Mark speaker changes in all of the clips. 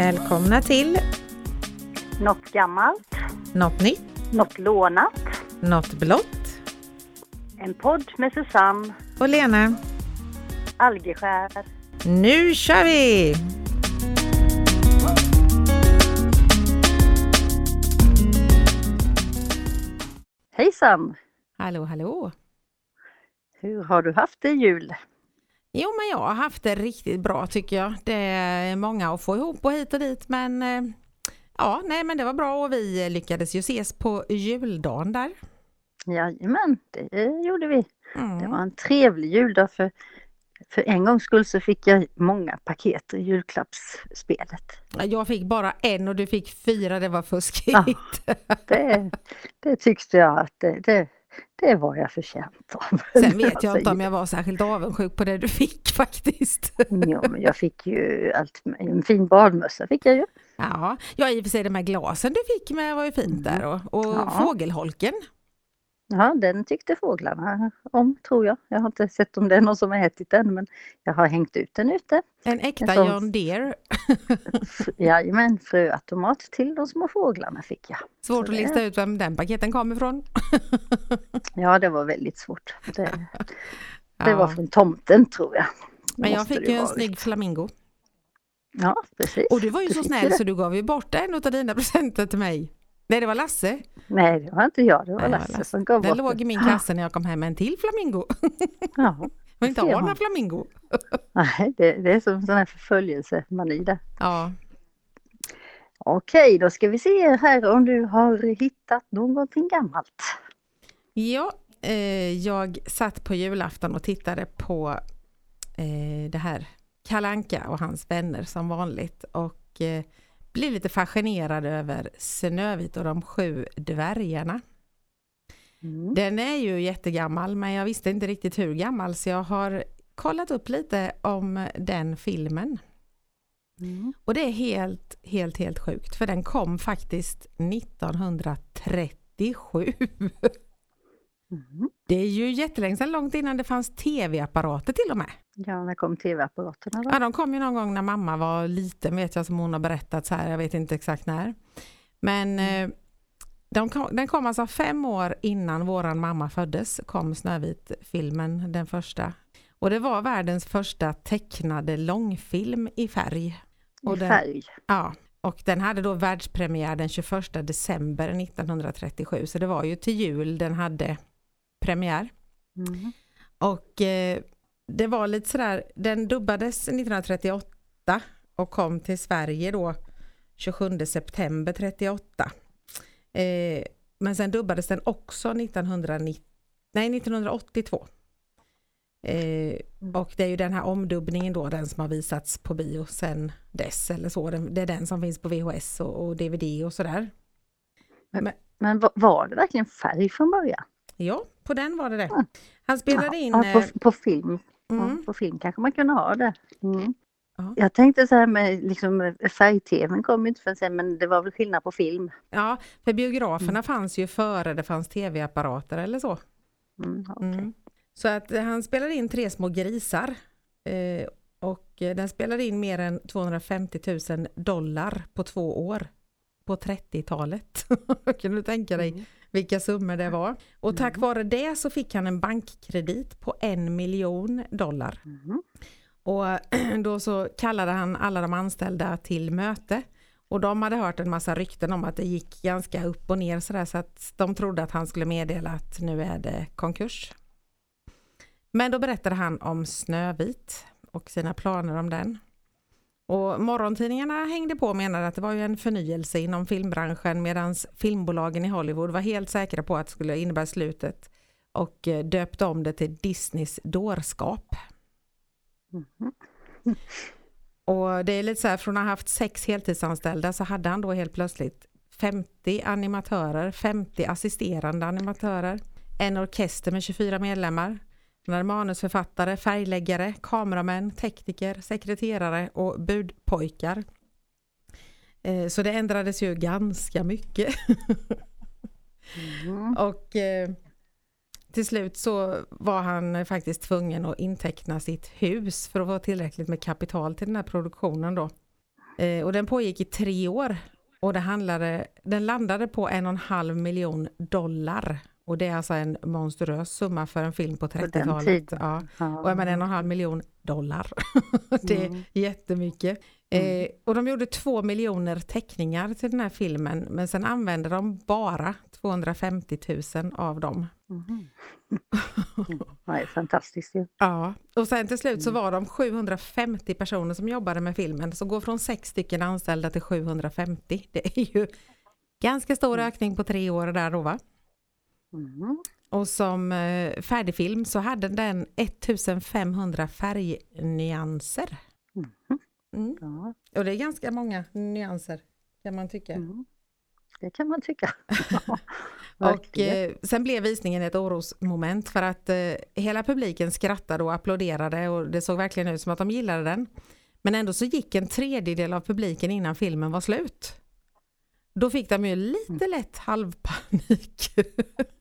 Speaker 1: Välkomna till
Speaker 2: Något gammalt,
Speaker 1: Något nytt,
Speaker 2: något lånat.
Speaker 1: Något blått
Speaker 2: En podd med Susanne
Speaker 1: och Lena.
Speaker 2: Algeskär.
Speaker 1: Nu kör vi!
Speaker 2: Hejsan!
Speaker 1: Hallå, hallå!
Speaker 2: Hur har du haft det i jul?
Speaker 1: Jo, men jag har haft det riktigt bra tycker jag. Det är många att få ihop och hit och dit, men eh, ja, nej, men det var bra och vi lyckades ju ses på juldagen där.
Speaker 2: Jajamän, det gjorde vi. Det
Speaker 1: Mm.
Speaker 2: var en trevlig juldag för, för en gångs skull så fick jag många paket i julklappsspelet.
Speaker 1: Jag fick bara en och du fick fyra, det var fuskigt.
Speaker 2: Det, det tyckte jag att det, det, det var jag förtjänt av.
Speaker 1: Sen vet jag inte om jag var särskilt avundsjuk på det du fick faktiskt.
Speaker 2: Jo, men jag fick ju allt, en fin badmössa fick jag ju.
Speaker 1: Ja, ja i och för sig de här glasen du fick med var ju fint där och, och
Speaker 2: Ja.
Speaker 1: fågelholken.
Speaker 2: Ja, den tyckte fåglarna om tror jag. Jag har inte sett om det är någon som har ätit den men jag har hängt ut den ute.
Speaker 1: En äkta
Speaker 2: En
Speaker 1: John Deere.
Speaker 2: Jajamän, fröautomat till de små fåglarna fick jag.
Speaker 1: Svårt
Speaker 2: Så
Speaker 1: att
Speaker 2: det-
Speaker 1: lista ut vem den paketen kom ifrån.
Speaker 2: Ja, det var väldigt svårt. Det, det
Speaker 1: Ja.
Speaker 2: var från tomten tror jag.
Speaker 1: Men jag fick ju en snygg flamingo.
Speaker 2: Ja, precis.
Speaker 1: Och du var ju så
Speaker 2: fick
Speaker 1: snäll
Speaker 2: det.
Speaker 1: så du gav ju bort en av dina presenter till mig. Nej, det var Lasse.
Speaker 2: Nej, det var inte jag, det var
Speaker 1: Nej, det var
Speaker 2: Lasse,
Speaker 1: Lasse.
Speaker 2: som gav
Speaker 1: Den
Speaker 2: bort
Speaker 1: låg i min kasse när jag kom hem med en till flamingo.
Speaker 2: Ja,
Speaker 1: Men inte ha någon flamingo.
Speaker 2: nej, det, det är som en sån här förföljelsemani där.
Speaker 1: Ja,
Speaker 2: Okej, då ska vi se här om du har hittat någonting gammalt.
Speaker 1: ja eh, jag satt på julafton och tittade på eh, det här Kalanka och hans vänner som vanligt och eh, blev lite fascinerad över Snövit och de sju dvärgarna.
Speaker 2: Mm.
Speaker 1: Den är ju jättegammal men jag visste inte riktigt hur gammal så jag har kollat upp lite om den filmen.
Speaker 2: Mm.
Speaker 1: Och det är helt, helt, helt sjukt för den kom faktiskt 1937.
Speaker 2: Mm.
Speaker 1: Det är ju jättelänge sedan, långt innan det fanns tv-apparater till och med.
Speaker 2: Ja, när kom tv-apparaterna då?
Speaker 1: Ja, de kom ju någon gång när mamma var liten vet jag som hon har berättat så här, jag vet inte exakt när. Men eh, de kom, den kom alltså fem år innan våran mamma föddes, kom Snövit-filmen, den första. Och det var världens första tecknade långfilm i färg. Och
Speaker 2: I
Speaker 1: den,
Speaker 2: färg.
Speaker 1: Ja, och den hade då världspremiär den 21 december 1937, så det var ju till jul den hade premiär.
Speaker 2: Mm.
Speaker 1: Och eh, det var lite sådär, den dubbades 1938 och kom till Sverige då 27 september 38. Eh, men sen dubbades den också 1990, nej, 1982. Eh, och det är ju den här omdubbningen då, den som har visats på bio sen dess eller så. Det är den som finns på VHS och, och DVD och sådär.
Speaker 2: Men va- var det verkligen färg från början?
Speaker 1: Ja, på den var det det. Han spelade in...
Speaker 2: Ja,
Speaker 1: eh,
Speaker 2: på, på film.
Speaker 1: mm,
Speaker 2: på film kanske man kunde ha det. Mm.
Speaker 1: Ja.
Speaker 2: Jag tänkte så här med liksom, färg-tvn kom inte förrän sen men det var väl skillnad på film.
Speaker 1: Ja, för biograferna
Speaker 2: Mm.
Speaker 1: fanns ju före det fanns tv-apparater eller så.
Speaker 2: Mm, okej.
Speaker 1: Mm. Så att han spelade in Tre små grisar eh, och den spelade in mer än 250 000 dollar på två år på 30-talet. kan du tänka dig
Speaker 2: Mm.
Speaker 1: Vilka summor det var? Och tack
Speaker 2: Mm.
Speaker 1: vare det så fick han en bankkredit på en miljon dollar.
Speaker 2: Mm.
Speaker 1: Och då så kallade han alla de anställda till möte. Och de hade hört en massa rykten om att det gick ganska upp och ner sådär så att de trodde att han skulle meddela att nu är det konkurs. Men då berättade han om Snövit och sina planer om den. Och morgontidningarna hängde på och menade att det var ju en förnyelse inom filmbranschen medan filmbolagen i Hollywood var helt säkra på att det skulle innebära slutet och eh, döpte om det till Disneys dårskap.
Speaker 2: Mhm.
Speaker 1: Och det är lite så här, från att ha haft sex heltidsanställda så hade han då helt plötsligt 50 animatörer, 50 assisterande animatörer, en orkester med 24 medlemmar, hade manusförfattare, färgläggare, kameramän, tekniker, sekreterare och budpojkar. Eh, Så det ändrades ju ganska mycket.
Speaker 2: Mm.
Speaker 1: Och eh, till slut så var han faktiskt tvungen att inteckna sitt hus för att få tillräckligt med kapital till den här produktionen då. Eh, och den pågick i tre år och det handlade, den landade på en och en halv miljon dollar. Och det är alltså en monstruös summa för en film på 30-talet. Ja. Och jag menar en och en halv miljon dollar. det är mm. jättemycket. Mm. Eh, och de gjorde två miljoner teckningar till den här filmen men sen använde de bara 250 000 av dem.
Speaker 2: Mm. det är fantastiskt ju.
Speaker 1: Ja, och sen till slut så mm. var de 750 personer som jobbade med filmen, så gå från sex stycken anställda till 750. Det är ju ganska stor mm. ökning på tre år där då va? Mm. Och som eh, färdigfilm så hade den 1500 färgnyanser. Mm. Mm. Ja. Och det är ganska många nyanser kan man tycka. Mm.
Speaker 2: Det kan man tycka.
Speaker 1: och eh, sen blev visningen ett orosmoment för att eh, hela publiken skrattade och applåderade och det såg verkligen ut som att de gillade den. Men ändå så gick en tredjedel av publiken innan filmen var slut. Då fick de ju lite mm. lätt halvpanik.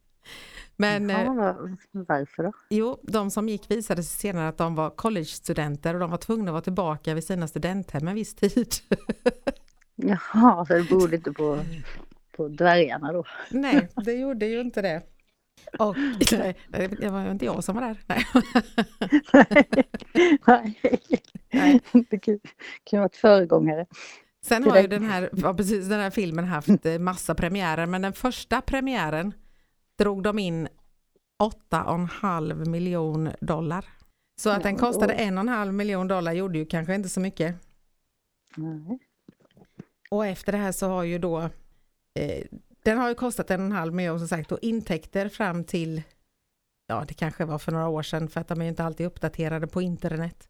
Speaker 2: Men, ja, eh, varför då?
Speaker 1: Jo, de som gick visade sig senare att de var college-studenter och de var tvungna att vara tillbaka vid sina studenthem en viss tid.
Speaker 2: Jaha, så det berodde inte på, på dvärgarna då?
Speaker 1: Nej, det gjorde ju inte det. Och nej, det var inte jag som var där. Nej.
Speaker 2: nej. nej. Det kan ju varit föregångare.
Speaker 1: Sen har ju den här, ja, precis, den här filmen haft eh, massa premiärer, men den första premiären drog de in 8,5 miljon dollar. Så att den kostade en och en halv miljon dollar gjorde ju kanske inte så mycket. Nej. Och efter det här så har ju då eh, den har ju kostat en och en halv miljon som sagt och intäkter fram till ja det kanske var för några år sedan för att de är inte alltid uppdaterade på internet.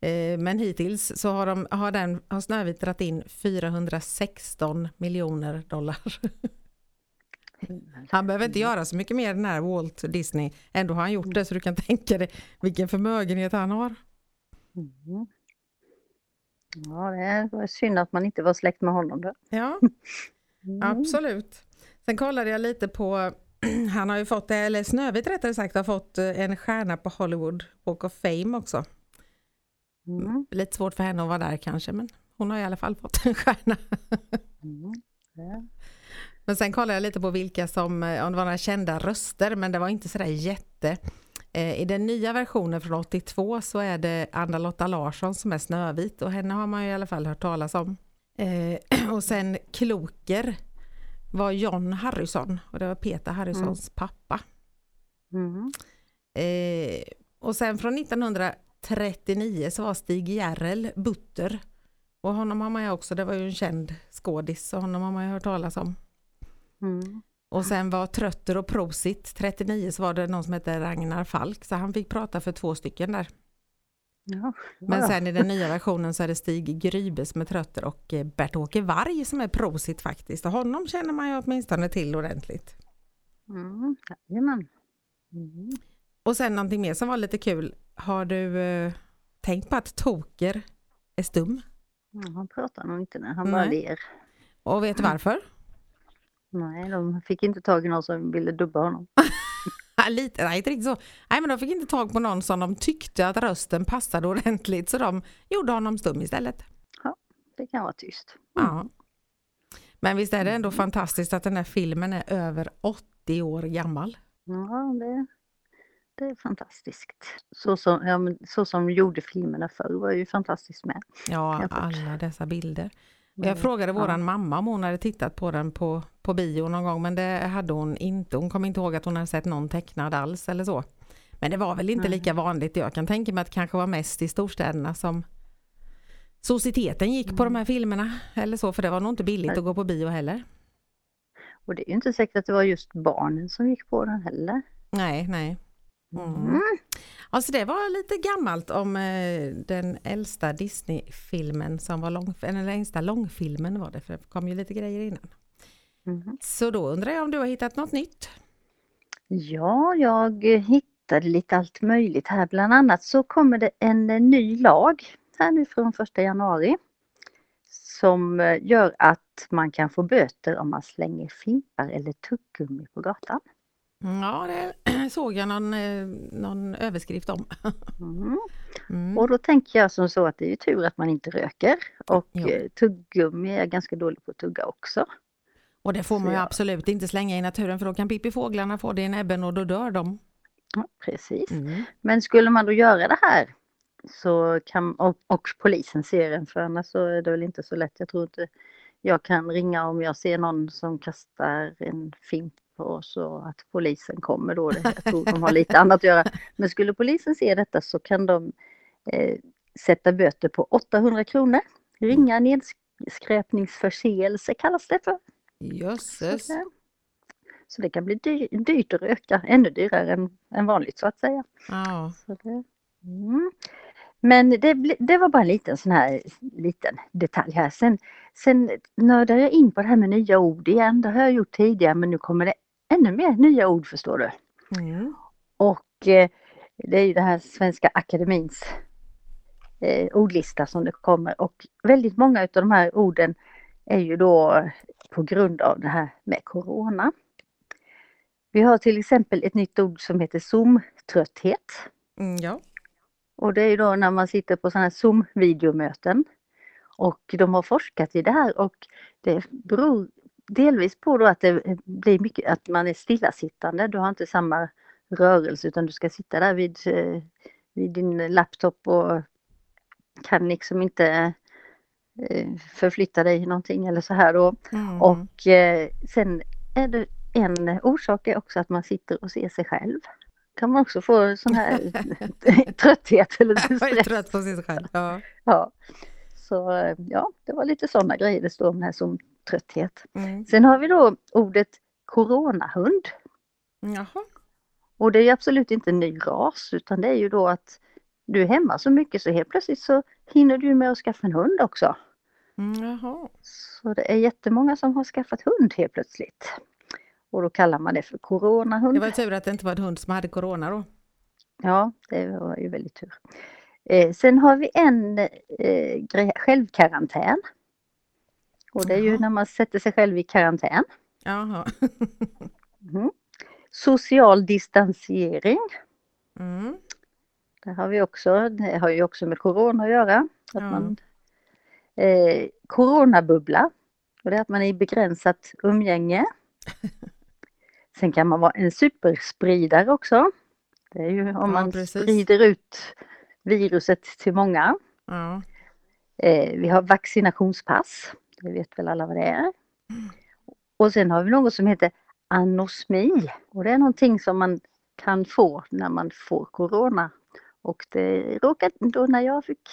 Speaker 1: Eh, men hittills så har, de, har, den, har Snövit dragit in 416 miljoner dollar. Han behöver inte göra så mycket mer den här Walt Disney. Ändå har han gjort det så du kan tänka dig vilken förmögenhet han har. Mm.
Speaker 2: Ja, det var synd att man inte var släkt med honom då.
Speaker 1: Ja, mm. absolut. Sen kollade jag lite på, han har ju fått, eller Snövit rättare sagt, har fått eh, en stjärna på Hollywood Walk of Fame också. Mm. Lite svårt för henne att vara där kanske, men hon har i alla fall fått en stjärna. Mm. Ja. Men sen kollade jag lite på vilka som, eh, om det var några kända röster, men det var inte sådär jätte. Eh, I den nya versionen från 82 så är det Anna-Lotta Larsson som är Snövit och henne har man ju i alla fall hört talas om. Eh, och sen Kloker var John Harrison och det var Peter Harrisons mm. pappa. Mm. och sen från 1939 så var Stig Järrel Butter. Och honom har man ju också, det var ju en känd skådis, så honom har man ju hört talas om. Mm. Och sen var Trötter och Prosit 39 så var det någon som hette Ragnar Falk så han fick prata för två stycken där. Ja, Men sen i den nya versionen så är det Stig Grybe som är Trötter och eh, Bert-Åke Varg som är Prosit faktiskt. Och honom känner man ju åtminstone till ordentligt. Mm, jajamän. Mm. Och sen någonting mer som var lite kul. Har du eh, tänkt på att Toker är stum?
Speaker 2: Ja, han pratar nog inte när han Nej. bara ler.
Speaker 1: Och vet du varför?
Speaker 2: Nej, de fick inte tag i någon som ville dubba honom.
Speaker 1: Lite, nej, inte riktigt så. Nej, men de fick inte tag på någon som de tyckte att rösten passade ordentligt så de gjorde honom stum istället.
Speaker 2: Ja, det kan vara tyst.
Speaker 1: Mm. Ja. Men visst är det ändå fantastiskt att den här filmen är över 80 år gammal?
Speaker 2: Ja, det, det är fantastiskt. Så som, ja, så som gjorde filmerna förr var ju fantastiskt med.
Speaker 1: Ja, alla dessa bilder. Jag frågade våran ja. mamma om hon hade tittat på den på, på bio någon gång men det hade hon inte. Hon kom inte ihåg att hon hade sett någon tecknad alls eller så. Men det var väl inte Nej. lika vanligt. Jag kan tänka mig att det kanske var mest i storstäderna som societeten gick mm. på de här filmerna eller så för det var nog inte billigt att gå på bio heller.
Speaker 2: Och det är ju inte säkert att det var just barnen som gick på den heller.
Speaker 1: Nej, nej. Mm. Mm. Alltså det var lite gammalt om eh, den äldsta Disney-filmen som var lång, den längsta långfilmen var det, för det kom ju lite grejer innan. Mm. Så då undrar jag om du har hittat något nytt?
Speaker 2: Ja, jag hittade lite allt möjligt här. Bland annat så kommer det en ny lag här nu från 1 januari som eh, gör att man kan få böter om man slänger fimpar eller tuggummi på gatan.
Speaker 1: Ja, det såg jag någon, eh, någon överskrift om.
Speaker 2: Mm.
Speaker 1: Mm.
Speaker 2: Och då tänker jag som så att det är tur att man inte röker och
Speaker 1: Jo.
Speaker 2: eh, tuggummi är ganska dålig på att tugga också.
Speaker 1: Och det får man ju absolut inte slänga i naturen för då kan pippifåglarna få det i näbben och då dör de.
Speaker 2: Ja, precis.
Speaker 1: Mm.
Speaker 2: Men skulle man då göra det här så kan, och, och polisen ser en för annars så är det väl inte så lätt. Jag tror inte jag kan ringa om jag ser någon som kastar en fimp på oss och att polisen kommer då. Jag tror de har lite annat att göra. Men skulle polisen se detta så kan de eh, sätta böter på 800 kronor. Ringa nedskräpningsförseelse kallas det för.
Speaker 1: Jösses.
Speaker 2: Så, så det kan bli dy- dyrt att röka, ännu dyrare än, än vanligt så att säga.
Speaker 1: Ja.
Speaker 2: Det, mm. Men det, det var bara en liten sån här liten detalj här. Sen, sen nördar jag in på det här med nya ord igen. Det har jag gjort tidigare men nu kommer det ännu mer nya ord förstår du.
Speaker 1: Mm.
Speaker 2: Och eh, det är ju det här Svenska Akademins eh, ordlista som det kommer och väldigt många av de här orden är ju då på grund av det här med Corona. Vi har till exempel ett nytt ord som heter Zoom-trötthet.
Speaker 1: Mm, ja.
Speaker 2: Och det är då när man sitter på sådana här Zoom-videomöten. Och de har forskat i det här och det beror delvis på då att det blir mycket att man är stillasittande. Du har inte samma rörelse utan du ska sitta där vid, eh, vid din laptop och kan liksom inte förflytta dig någonting eller så här då.
Speaker 1: Mm.
Speaker 2: Och eh, sen är det en orsak är också att man sitter och ser sig själv. Kan man också få sån här trötthet eller
Speaker 1: Jag är
Speaker 2: stress.
Speaker 1: trött på sig själv. Ja.
Speaker 2: Ja. Så eh, ja, det var lite sådana grejer det står om här som trötthet.
Speaker 1: Mm.
Speaker 2: Sen har vi då ordet coronahund.
Speaker 1: Jaha.
Speaker 2: Och det är ju absolut inte en ny ras utan det är ju då att du är hemma så mycket så helt plötsligt så hinner du med att skaffa en hund också.
Speaker 1: Mm.
Speaker 2: Så det är jättemånga som har skaffat hund helt plötsligt. Och då kallar man det för coronahund.
Speaker 1: Det var tur att det inte var en hund som hade corona då.
Speaker 2: Ja, det var ju väldigt tur. Eh, sen har vi en eh, självkarantän. Och det är ju
Speaker 1: Jaha.
Speaker 2: när man sätter sig själv i karantän.
Speaker 1: Jaha.
Speaker 2: Mhm. Social distansering.
Speaker 1: Mm.
Speaker 2: Det har vi också, det har ju också med corona att göra. Att
Speaker 1: Ja.
Speaker 2: man, eh, coronabubbla. Och det är att man är i begränsat umgänge. Sen kan man vara en superspridare också. Det är ju om
Speaker 1: Ja,
Speaker 2: man
Speaker 1: precis.
Speaker 2: sprider ut viruset till många.
Speaker 1: Ja.
Speaker 2: Eh, vi har vaccinationspass. Det vet väl alla vad det är. Och sen har vi något som heter anosmi. Och det är någonting som man kan få när man får corona. Och det råkade, då när jag fick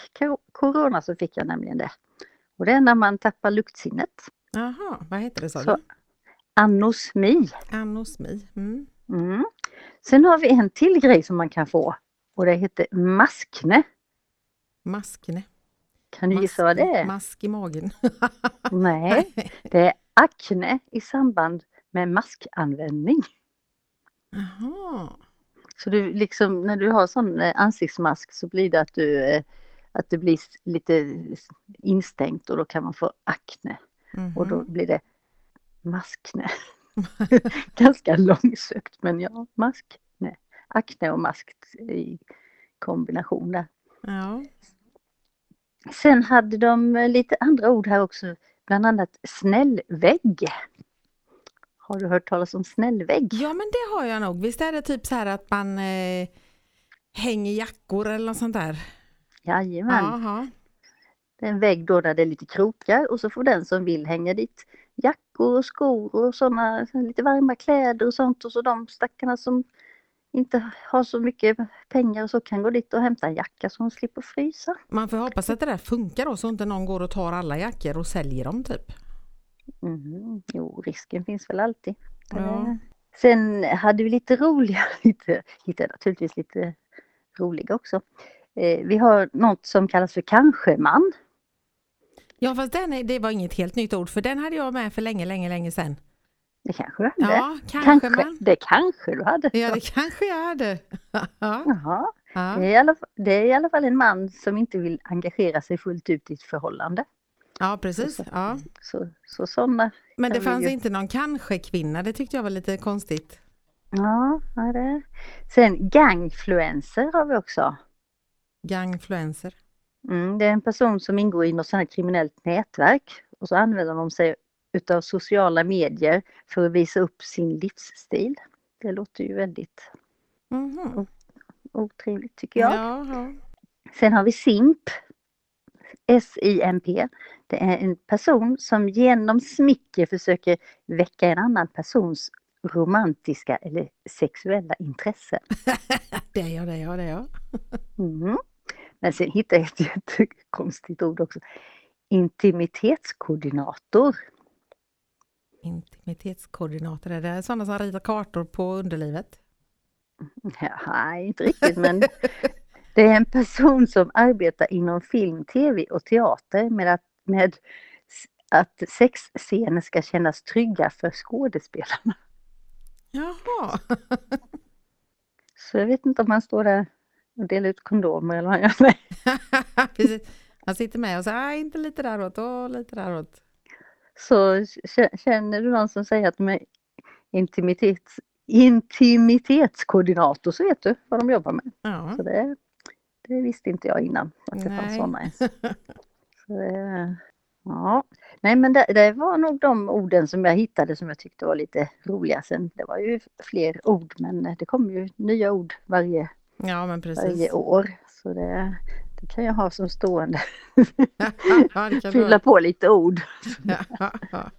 Speaker 2: corona så fick jag nämligen det. Och det är när man tappar luktsinnet.
Speaker 1: Jaha, vad heter det sa
Speaker 2: Så-
Speaker 1: du?
Speaker 2: Anosmi.
Speaker 1: Anosmi. Mm.
Speaker 2: Mm. Sen har vi en till grej som man kan få. Och det heter maskne.
Speaker 1: Maskne.
Speaker 2: Kan du gissa vad det är?
Speaker 1: Mask i magen.
Speaker 2: Nej, det är akne i samband med maskanvändning.
Speaker 1: Jaha.
Speaker 2: Så du liksom, när du har sån eh, ansiktsmask så blir det att du, eh, att du blir lite instängt och då kan man få akne.
Speaker 1: Mhm.
Speaker 2: Och då blir det maskne. Ganska långsökt men ja, maskne. Akne och mask i kombination där.
Speaker 1: Ja.
Speaker 2: Sen hade de eh, lite andra ord här också, bland annat snällvägg. Har du hört talas om snällvägg?
Speaker 1: ja, men det har jag nog. Visst är det typ så här att man eh, hänger jackor eller något sånt där?
Speaker 2: Jajamän.
Speaker 1: Jaha.
Speaker 2: Det är en vägg då där det är lite krokar och så får den som vill hänga dit jackor och skor och sådana lite varma kläder och sånt och så de stackarna som inte har så mycket pengar och så kan gå dit och hämta en jacka så de slipper frysa.
Speaker 1: Man får hoppas att det där funkar då så inte någon går och tar alla jackor och säljer dem typ.
Speaker 2: Mhm. Jo, risken finns väl alltid.
Speaker 1: Ja.
Speaker 2: Eh, Sen hade vi lite roliga, lite, hittade naturligtvis lite roliga också. Eh, vi har något som kallas för kanske-man.
Speaker 1: Ja fast den är, det var inget helt nytt ord för den hade jag med för länge, länge, länge sedan.
Speaker 2: Det kanske du hade?
Speaker 1: Ja, kanske, man.
Speaker 2: Det kanske du hade?
Speaker 1: Ja det kanske jag hade. ja.
Speaker 2: Jaha. Det
Speaker 1: Ja.
Speaker 2: är, i alla, fall- det är i alla fall en man som inte vill engagera sig fullt ut i ett förhållande.
Speaker 1: Ja precis. Ja.
Speaker 2: Så, så sådana,
Speaker 1: Men det fanns
Speaker 2: ju-
Speaker 1: inte någon kanske kvinna, det tyckte jag var lite konstigt.
Speaker 2: Ja, ja det. Sen gangfluencer har vi också.
Speaker 1: Gangfluencer.
Speaker 2: Mm, det är en person som ingår i något sånt här kriminellt nätverk och så använder de sig utav sociala medier för att visa upp sin livsstil. Det låter ju väldigt
Speaker 1: Mhm.
Speaker 2: otrevligt tycker jag.
Speaker 1: Ja, ja.
Speaker 2: Sen har vi SIMP. S-I-M-P. Det är en person som genom smicker försöker väcka en annan persons romantiska eller sexuella intresse.
Speaker 1: Det är jag, det är jag, det är jag.
Speaker 2: Mm. Men sen hittade jag ett jättekonstigt ord också. Intimitetskoordinator.
Speaker 1: Intimitetskoordinator, är det sådana som ritar kartor på underlivet?
Speaker 2: Ja, nej, inte riktigt men det är en person som arbetar inom film, tv och teater med att, med att sexscener ska kännas trygga för skådespelarna.
Speaker 1: Jaha.
Speaker 2: Så jag vet inte om han står där och delar ut kondomer eller vad han gör. Nej.
Speaker 1: Precis. Han sitter med och säger, "Nej, inte lite däråt och lite däråt.
Speaker 2: Så känner du någon som säger att de är intimitets, intimitetskoordinator så vet du vad de jobbar med.
Speaker 1: Ja.
Speaker 2: Så det, det visste inte jag innan att det fanns
Speaker 1: Nej.
Speaker 2: sådana ens. Det, ja. Nej men det, det var nog de orden som jag hittade som jag tyckte var lite roliga. Sen det var ju fler ord men det kommer ju nya ord varje,
Speaker 1: ja,
Speaker 2: varje år. Så det, det kan jag ha som stående.
Speaker 1: ja,
Speaker 2: Fylla
Speaker 1: du.
Speaker 2: på lite ord.
Speaker 1: Ja.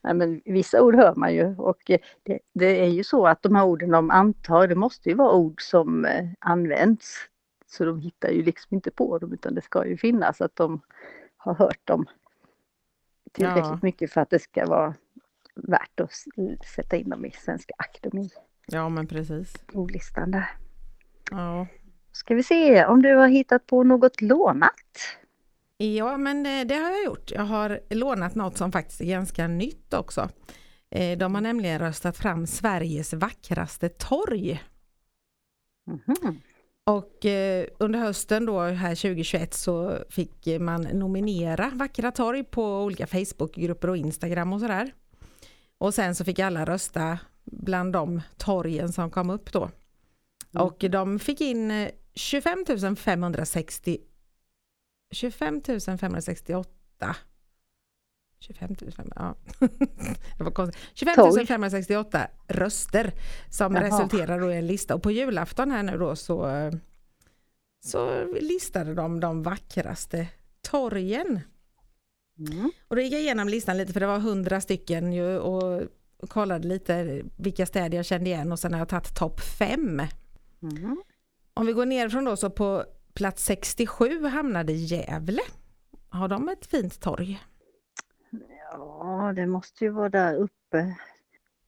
Speaker 2: Nej, men vissa ord hör man ju och eh, det, det är ju så att de här orden de antar, det måste ju vara ord som eh, används. Så de hittar ju liksom inte på dem utan det ska ju finnas att de har hört dem tillräckligt
Speaker 1: Ja.
Speaker 2: mycket för att det ska vara värt att sätta in dem i Svenska
Speaker 1: ja, men precis.
Speaker 2: Akademi-ordlistan där.
Speaker 1: Ja.
Speaker 2: Ska vi se om du har hittat på något lånat?
Speaker 1: Ja, men eh, det har jag gjort. Jag har lånat något som faktiskt är ganska nytt också. Eh, De har nämligen röstat fram Sveriges vackraste torg.
Speaker 2: Mhm.
Speaker 1: Och eh, under hösten då här 2021 så fick man nominera vackra torg på olika Facebookgrupper och Instagram och sådär. Och sen så fick alla rösta bland de torgen som kom upp då.
Speaker 2: Mm.
Speaker 1: Och de fick in eh, 25 560 25 568 25 000, ja. det var konstigt. 25
Speaker 2: Torg.
Speaker 1: 568 röster som
Speaker 2: Jaha.
Speaker 1: resulterar i en lista och på julafton här nu då så, så listade de de vackraste torgen.
Speaker 2: Mm.
Speaker 1: Och då gick jag igenom listan lite för det var 100 stycken ju och kollade lite vilka städer jag kände igen och sen har jag tagit topp 5.
Speaker 2: Mm.
Speaker 1: Om vi går nerifrån då så på plats 67 hamnade Gävle. Har de ett fint torg?
Speaker 2: Ja, det måste ju vara där uppe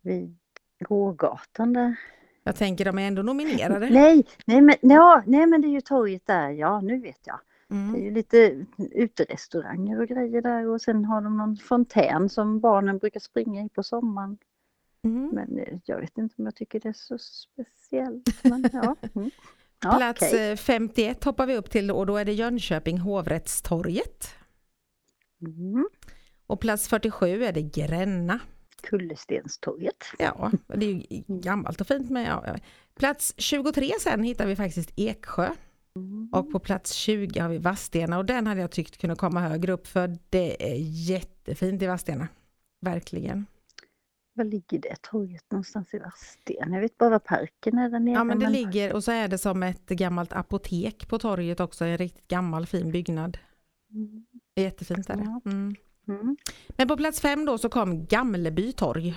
Speaker 2: vid gågatan där.
Speaker 1: Jag tänker de är ändå nominerade.
Speaker 2: Nej, nej men, ja, nej men det är ju torget där, ja nu vet jag. Det är
Speaker 1: Mm.
Speaker 2: ju lite uterestauranger och grejer där och sen har de någon fontän som barnen brukar springa i på sommaren.
Speaker 1: Mm.
Speaker 2: Men eh, jag vet inte om jag tycker det är så speciellt. Men, ja. Mm. Ja,
Speaker 1: Plats eh, 51 hoppar vi upp till och då är det Jönköping hovrättstorget.
Speaker 2: Mm.
Speaker 1: Och plats 47 är det Gränna.
Speaker 2: Kullerstenstorget.
Speaker 1: Ja, det är ju gammalt och fint men ja. Plats 23 sen hittar vi faktiskt Eksjö.
Speaker 2: Mm.
Speaker 1: Och på plats 20 har vi Vadstena och den hade jag tyckt kunde komma högre upp för det är jättefint i Vadstena. Verkligen.
Speaker 2: Var ligger det torget någonstans i Vadstena? Jag vet bara parken är där nere.
Speaker 1: Ja men det ligger och så är det som ett gammalt apotek på torget också, en riktigt gammal fin byggnad.
Speaker 2: Mm.
Speaker 1: Jättefint är det. Mm.
Speaker 2: Mm.
Speaker 1: Men på plats fem då så kom Gamleby torg.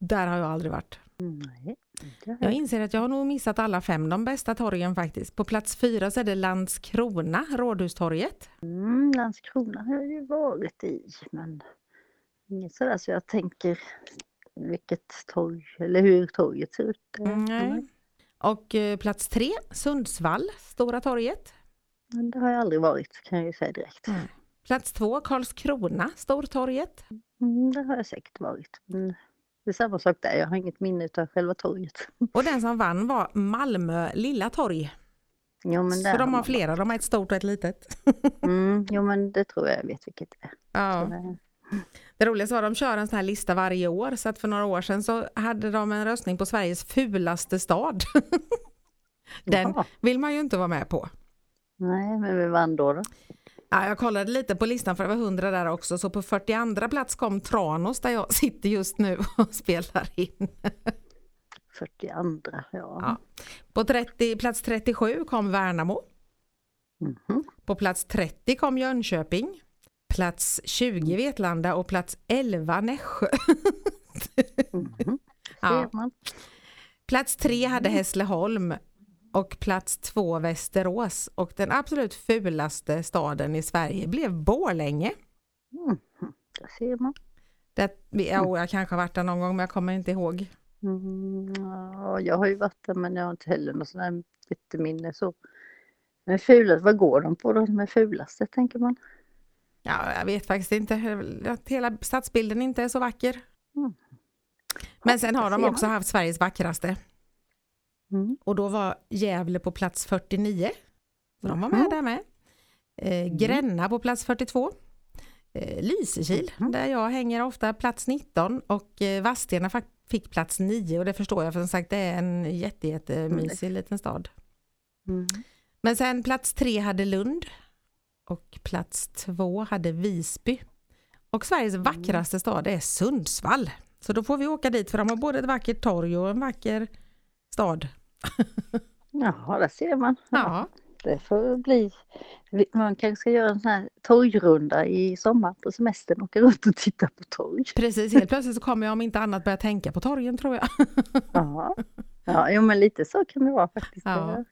Speaker 1: Där har jag aldrig varit.
Speaker 2: Nej,
Speaker 1: Jag inser att jag har nog missat alla fem, de bästa torgen faktiskt. På plats fyra så är det Landskrona, Rådhustorget.
Speaker 2: Mm, Landskrona har jag ju varit i men inget sådär så jag tänker vilket torg eller hur torget ser ut.
Speaker 1: Mm, nej. Och eh, plats tre, Sundsvall, Stora torget.
Speaker 2: Men det har jag aldrig varit kan jag ju säga direkt.
Speaker 1: Mm. Plats två, Karlskrona, Stortorget.
Speaker 2: Mm, det har jag säkert varit. Men det är samma sak där, jag har inget minne av själva torget.
Speaker 1: Och den som vann var Malmö Lilla torg.
Speaker 2: Jo,
Speaker 1: Så de har flera, de har ett stort och ett litet.
Speaker 2: Mm, jo men det tror jag jag vet vilket det är.
Speaker 1: Ja.
Speaker 2: det-
Speaker 1: Det roliga var att de kör en sån här lista varje år så att för några år sedan så hade de en röstning på Sveriges fulaste stad. Den
Speaker 2: Jaha.
Speaker 1: vill man ju inte vara med på.
Speaker 2: Nej, men vem vann då? då?
Speaker 1: Ja, jag kollade lite på listan för det var 100 där också så på 42 plats kom Tranås där jag sitter just nu och spelar in.
Speaker 2: 42, ja.
Speaker 1: Ja. På 30, plats 37 kom Värnamo.
Speaker 2: Mhm.
Speaker 1: På plats 30 kom Jönköping. Plats 20 Vetlanda och plats 11 Nässjö.
Speaker 2: Mhm.
Speaker 1: Ja.
Speaker 2: Ser man.
Speaker 1: Plats 3 hade Hässleholm och plats 2 Västerås och den absolut fulaste staden i Sverige blev Borlänge.
Speaker 2: Mhm. Där ser man.
Speaker 1: Det, ja, jag kanske har varit där någon gång men jag kommer inte ihåg.
Speaker 2: Mm, ja, jag har ju varit där men jag har inte heller något sånt här jätteminne så. Men fulast, vad går de på då som är fulaste tänker man?
Speaker 1: Ja, jag vet faktiskt inte. Att hela stadsbilden inte är så vacker.
Speaker 2: Mm.
Speaker 1: Men sen har de också haft Sveriges vackraste.
Speaker 2: Mm.
Speaker 1: Och då var Gävle på plats 49. Så de var med
Speaker 2: Mhm.
Speaker 1: där med. Eh, Gränna på plats 42. Eh, Lysekil,
Speaker 2: Mhm.
Speaker 1: där jag hänger ofta, plats 19 och eh, Vadstena fick plats 9 och det förstår jag för som sagt det är en jätte, jättemysig liten stad.
Speaker 2: Mm.
Speaker 1: Men sen plats 3 hade Lund och plats 2 hade Visby. Och Sveriges vackraste stad är Sundsvall. Så då får vi åka dit för de har både ett vackert torg och en vacker stad.
Speaker 2: Jaha, där ser man.
Speaker 1: Ja,
Speaker 2: Det får bli. Man kanske ska göra en sån här torgrunda i sommar på semestern. Åka runt och titta på torg.
Speaker 1: precis. Helt plötsligt så kommer jag om inte annat börja tänka på torgen tror jag.
Speaker 2: Ja, ja jo, men lite så kan det vara faktiskt.
Speaker 1: Ja.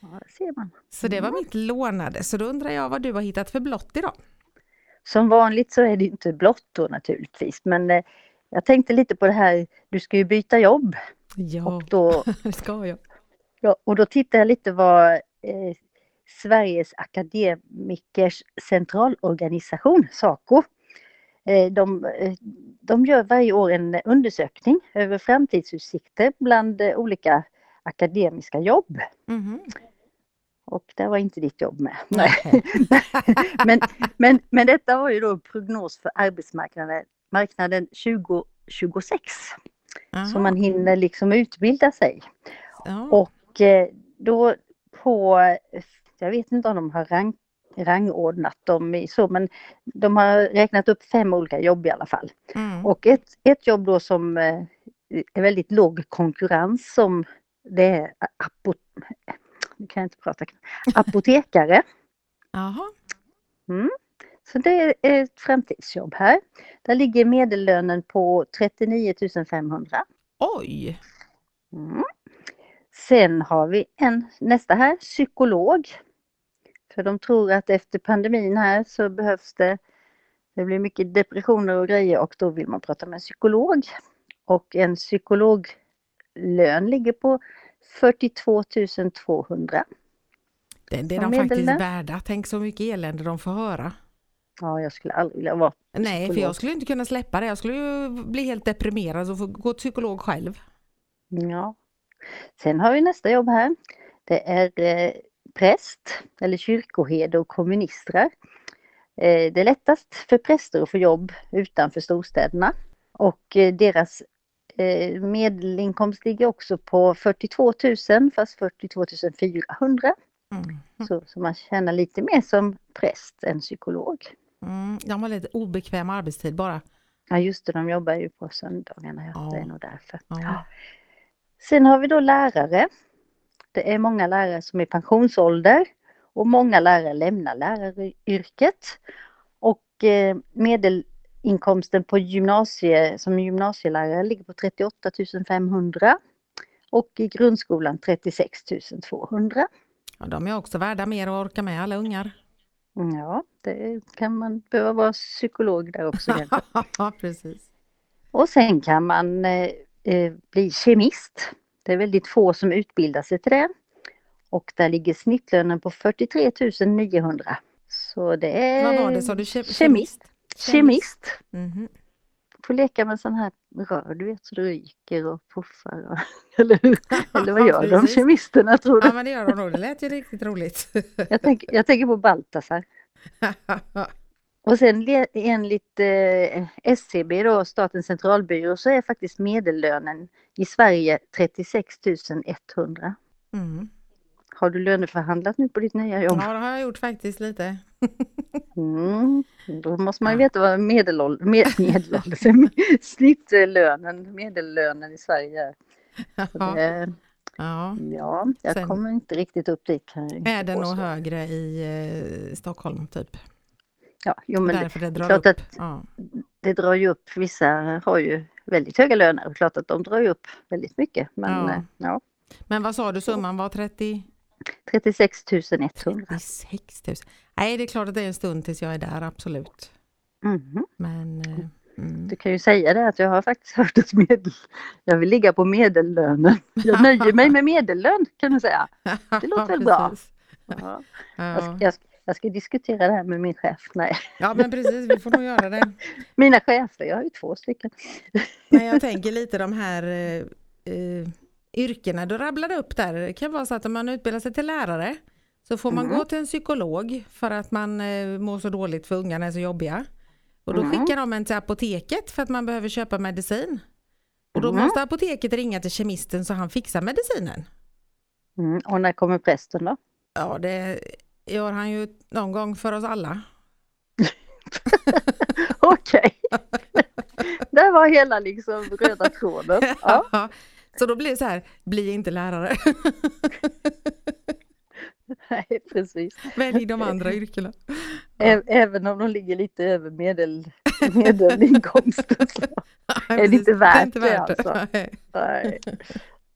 Speaker 2: Ja, det ser man.
Speaker 1: Så det var mitt lånade. Så då undrar jag vad du har hittat för blått idag.
Speaker 2: Som vanligt så är det inte blått då naturligtvis. Men eh, jag tänkte lite på det här. Du ska ju byta jobb.
Speaker 1: Ja,
Speaker 2: Och då,
Speaker 1: det ska jag.
Speaker 2: ja, och då tittar jag lite vad eh, Sveriges akademikers centralorganisation, SACO, eh, de, eh, de gör varje år en undersökning över framtidsutsikter bland eh, olika akademiska jobb.
Speaker 1: Mhm.
Speaker 2: Och där var inte ditt jobb med.
Speaker 1: Nej.
Speaker 2: men, men, men detta var ju då prognos för arbetsmarknaden marknaden 2026. Så
Speaker 1: Aha.
Speaker 2: man hinner liksom utbilda sig.
Speaker 1: Ja.
Speaker 2: Och eh, då på, jag vet inte om de har rang, rangordnat dem i så, men de har räknat upp fem olika jobb i alla fall.
Speaker 1: Mm.
Speaker 2: Och ett, ett jobb då som eh, är väldigt låg konkurrens som det är apo, nu kan jag inte prata, apotekare.
Speaker 1: Jaha.
Speaker 2: Så det är ett framtidsjobb här. Där ligger medellönen på 39 500.
Speaker 1: Oj!
Speaker 2: Mm. Sen har vi en nästa här, psykolog. För de tror att efter pandemin här så behövs det, det blir mycket depressioner och grejer och då vill man prata med en psykolog. Och en psykologlön ligger på 42 200.
Speaker 1: Det, det är de faktiskt värda. Tänk så mycket elände de får höra.
Speaker 2: Ja, jag skulle aldrig vilja vara
Speaker 1: Nej, för
Speaker 2: Psykolog.
Speaker 1: jag skulle inte kunna släppa det. Jag skulle ju bli helt deprimerad och få gå till psykolog själv.
Speaker 2: Ja. Sen har vi nästa jobb här. Det är eh, präst eller kyrkoherde och kommunistrar. Eh, det är lättast för präster att få jobb utanför storstäderna och eh, deras eh, medelinkomst ligger också på 42 000 fast 42 400.
Speaker 1: Mm.
Speaker 2: Så, så man tjänar lite mer som präst än psykolog.
Speaker 1: Mm. De har lite obekväm arbetstid bara.
Speaker 2: Ja just det, de jobbar ju på söndagarna. Ja. Det är nog därför.
Speaker 1: Ja.
Speaker 2: Ja. Sen har vi då lärare. Det är många lärare som är i pensionsålder och många lärare lämnar läraryrket. Och eh, medelinkomsten på gymnasie, som gymnasielärare ligger på 38 500 och i grundskolan 36 200.
Speaker 1: Ja, de är också värda mer och orkar med alla ungar.
Speaker 2: Ja, det kan man behöva vara psykolog där också.
Speaker 1: ja, precis.
Speaker 2: Och sen kan man eh, eh, bli kemist. Det är väldigt få som utbildar sig till det. Och där ligger snittlönen på 43 900. Så det är
Speaker 1: Vad var det sa du? Ke-
Speaker 2: kemist. Kemist.
Speaker 1: Mhm.
Speaker 2: Får leka med sån här rör du vet så det ryker och puffar. Och, eller, hur? eller vad gör de kemisterna tror du?
Speaker 1: Ja, men det gör de nog. Det lät ju riktigt roligt.
Speaker 2: Jag, tänker, jag tänker på Baltasar. Och sen enligt eh, SCB då, Statens centralbyrå, så är faktiskt medellönen i Sverige 36 100.
Speaker 1: Mm.
Speaker 2: Har du löneförhandlat nu på ditt nya jobb?
Speaker 1: Ja, det har jag gjort faktiskt lite.
Speaker 2: Mm. Då måste man ju veta vad medelål- med, medelålders, snittlönen, medellönen i Sverige är.
Speaker 1: Ja,
Speaker 2: det,
Speaker 1: ja.
Speaker 2: ja, jag
Speaker 1: Sen-
Speaker 2: kommer inte riktigt upp dit. Inte
Speaker 1: Är den nog högre i eh, Stockholm typ?
Speaker 2: Ja, jo, men det,
Speaker 1: Därför det drar upp.
Speaker 2: att-
Speaker 1: Ja.
Speaker 2: det drar ju upp, vissa har ju väldigt höga löner och klart att de drar ju upp väldigt mycket. Men
Speaker 1: Ja.
Speaker 2: ja. Ja,
Speaker 1: Men vad sa du summan var 30?
Speaker 2: 36 100.
Speaker 1: 36 000. Nej, det är klart att det är en stund tills jag är där, absolut.
Speaker 2: Mhm.
Speaker 1: Men... eh, Mm.
Speaker 2: Du kan ju säga det att jag har faktiskt hört att medel, jag vill ligga på medellönen. Jag nöjer mig med medellön kan du säga. Det låter väl bra? Ja. Jag, ska,
Speaker 1: Ja.
Speaker 2: jag, ska, jag ska diskutera det här med min chef. Nej,
Speaker 1: ja, men precis, vi får nog göra det.
Speaker 2: mina chefer, jag har ju två stycken.
Speaker 1: Men jag tänker lite de här eh, eh, yrkena du rabblade upp där. Det kan vara så att om man utbildar sig till lärare så får man
Speaker 2: Mm.
Speaker 1: gå till en psykolog för att man eh, mår så dåligt för ungarna är så jobbiga. Och då
Speaker 2: Mm.
Speaker 1: skickar de en till apoteket för att man behöver köpa medicin. Och då
Speaker 2: Mm.
Speaker 1: måste apoteket ringa till kemisten så han fixar medicinen.
Speaker 2: Mm. Och när kommer prästen då?
Speaker 1: Ja, det gör han ju någon gång för oss alla.
Speaker 2: Okej. Där var hela liksom röda tråden. Ja.
Speaker 1: Så då blir det så här, bli inte lärare.
Speaker 2: Nej, precis.
Speaker 1: Välj de andra yrkena.
Speaker 2: Ä- Även om de ligger lite över medel, medelinkomsten. så
Speaker 1: Nej,
Speaker 2: det inte värt
Speaker 1: inte
Speaker 2: det,
Speaker 1: värt
Speaker 2: alltså?
Speaker 1: Nej.
Speaker 2: Nej.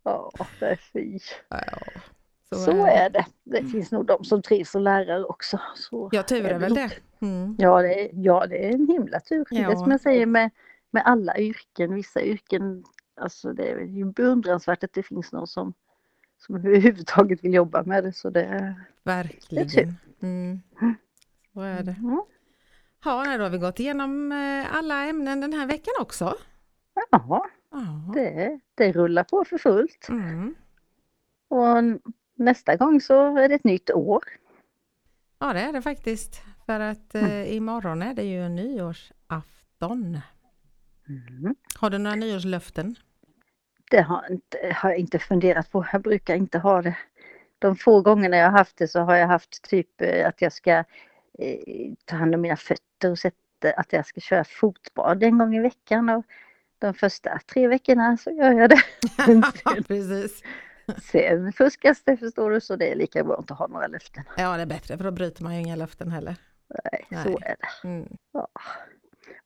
Speaker 2: Ja, det är fy.
Speaker 1: Ja,
Speaker 2: Så är det. Det finns nog de som trivs som lärare också. Så
Speaker 1: Ja, tur är väl det. Mm.
Speaker 2: Ja det, är, ja, det är en himla tur. Det är
Speaker 1: Ja.
Speaker 2: som jag säger med, med alla yrken. Vissa yrken, alltså det är ju beundransvärt att det finns någon som, som överhuvudtaget vill jobba med det. Så det,
Speaker 1: Verkligen. Mm. Så är det.
Speaker 2: mm.
Speaker 1: Ja, då har vi gått igenom eh, alla ämnen den här veckan också.
Speaker 2: Ja,
Speaker 1: Ja.
Speaker 2: det, det rullar på för fullt.
Speaker 1: Mm.
Speaker 2: Och nästa gång så är det ett nytt år.
Speaker 1: ja, det är det faktiskt. För att eh, imorgon är det ju nyårsafton.
Speaker 2: Mm.
Speaker 1: Har du några nyårslöften?
Speaker 2: Det har, inte, har jag inte funderat på. Jag brukar inte ha det. De få gångerna jag har haft det så har jag haft typ eh, att jag ska eh, ta hand om mina fötter och sätta, att jag ska köra fotbad en gång i veckan. Och de första tre veckorna så gör jag det.
Speaker 1: Precis.
Speaker 2: sen fuskas det förstår du så det är lika bra att inte ha några löften.
Speaker 1: Ja, det är bättre för då bryter man ju inga löften heller.
Speaker 2: Nej,
Speaker 1: Nej.
Speaker 2: så är det.
Speaker 1: Mm.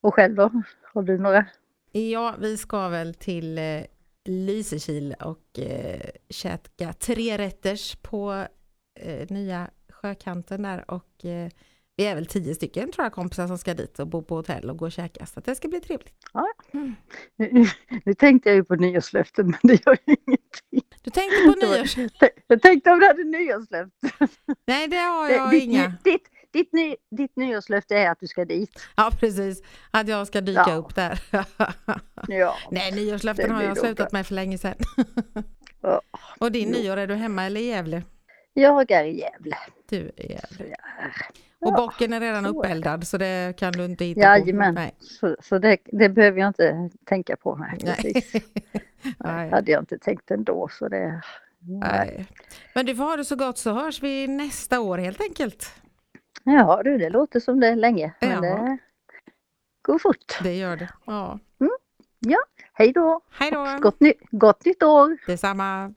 Speaker 2: Och själv då? Har du några?
Speaker 1: Ja, vi ska väl till eh, Lysekil och eh, käka tre rätters på eh, nya sjökanten där och eh, vi är väl tio stycken tror jag kompisar som ska dit och bo på hotell och gå och käka så det ska bli trevligt.
Speaker 2: Nu, nu, nu tänkte jag ju på nyårslöften men det gör ju ingenting.
Speaker 1: Du tänkte på
Speaker 2: Det var-
Speaker 1: nyårs...
Speaker 2: Jag tänkte om du hade nyårslöften.
Speaker 1: Nej, det har
Speaker 2: Det-
Speaker 1: jag
Speaker 2: ditt,
Speaker 1: inga.
Speaker 2: ny- ditt, ditt, ny, ditt nyårslöfte är att du ska dit.
Speaker 1: Ja, precis. Att jag ska dyka
Speaker 2: Ja.
Speaker 1: upp där.
Speaker 2: Ja.
Speaker 1: Nej, nyårslöften
Speaker 2: Det
Speaker 1: har jag slutat med för länge sedan.
Speaker 2: Ja.
Speaker 1: Och din
Speaker 2: Jo.
Speaker 1: nyår, är du hemma eller i Gävle?
Speaker 2: Jag är i Gävle.
Speaker 1: Du är i Gävle. Och bocken är redan
Speaker 2: så det.
Speaker 1: uppeldad så det kan du inte hitta på.
Speaker 2: Jajamän. Så, så det, det behöver jag inte tänka på. Nej. precis.
Speaker 1: Nej.
Speaker 2: Nej. hade jag inte tänkt ändå. Så det.
Speaker 1: Nej. Men du får ha det så gott så hörs vi nästa år helt enkelt.
Speaker 2: Ja du, det låter som det är länge. Men
Speaker 1: Ja.
Speaker 2: det går fort.
Speaker 1: Det gör det. Ja.
Speaker 2: Hej då!
Speaker 1: Hej då!
Speaker 2: Gott, ny, gott nytt år!
Speaker 1: Detsamma!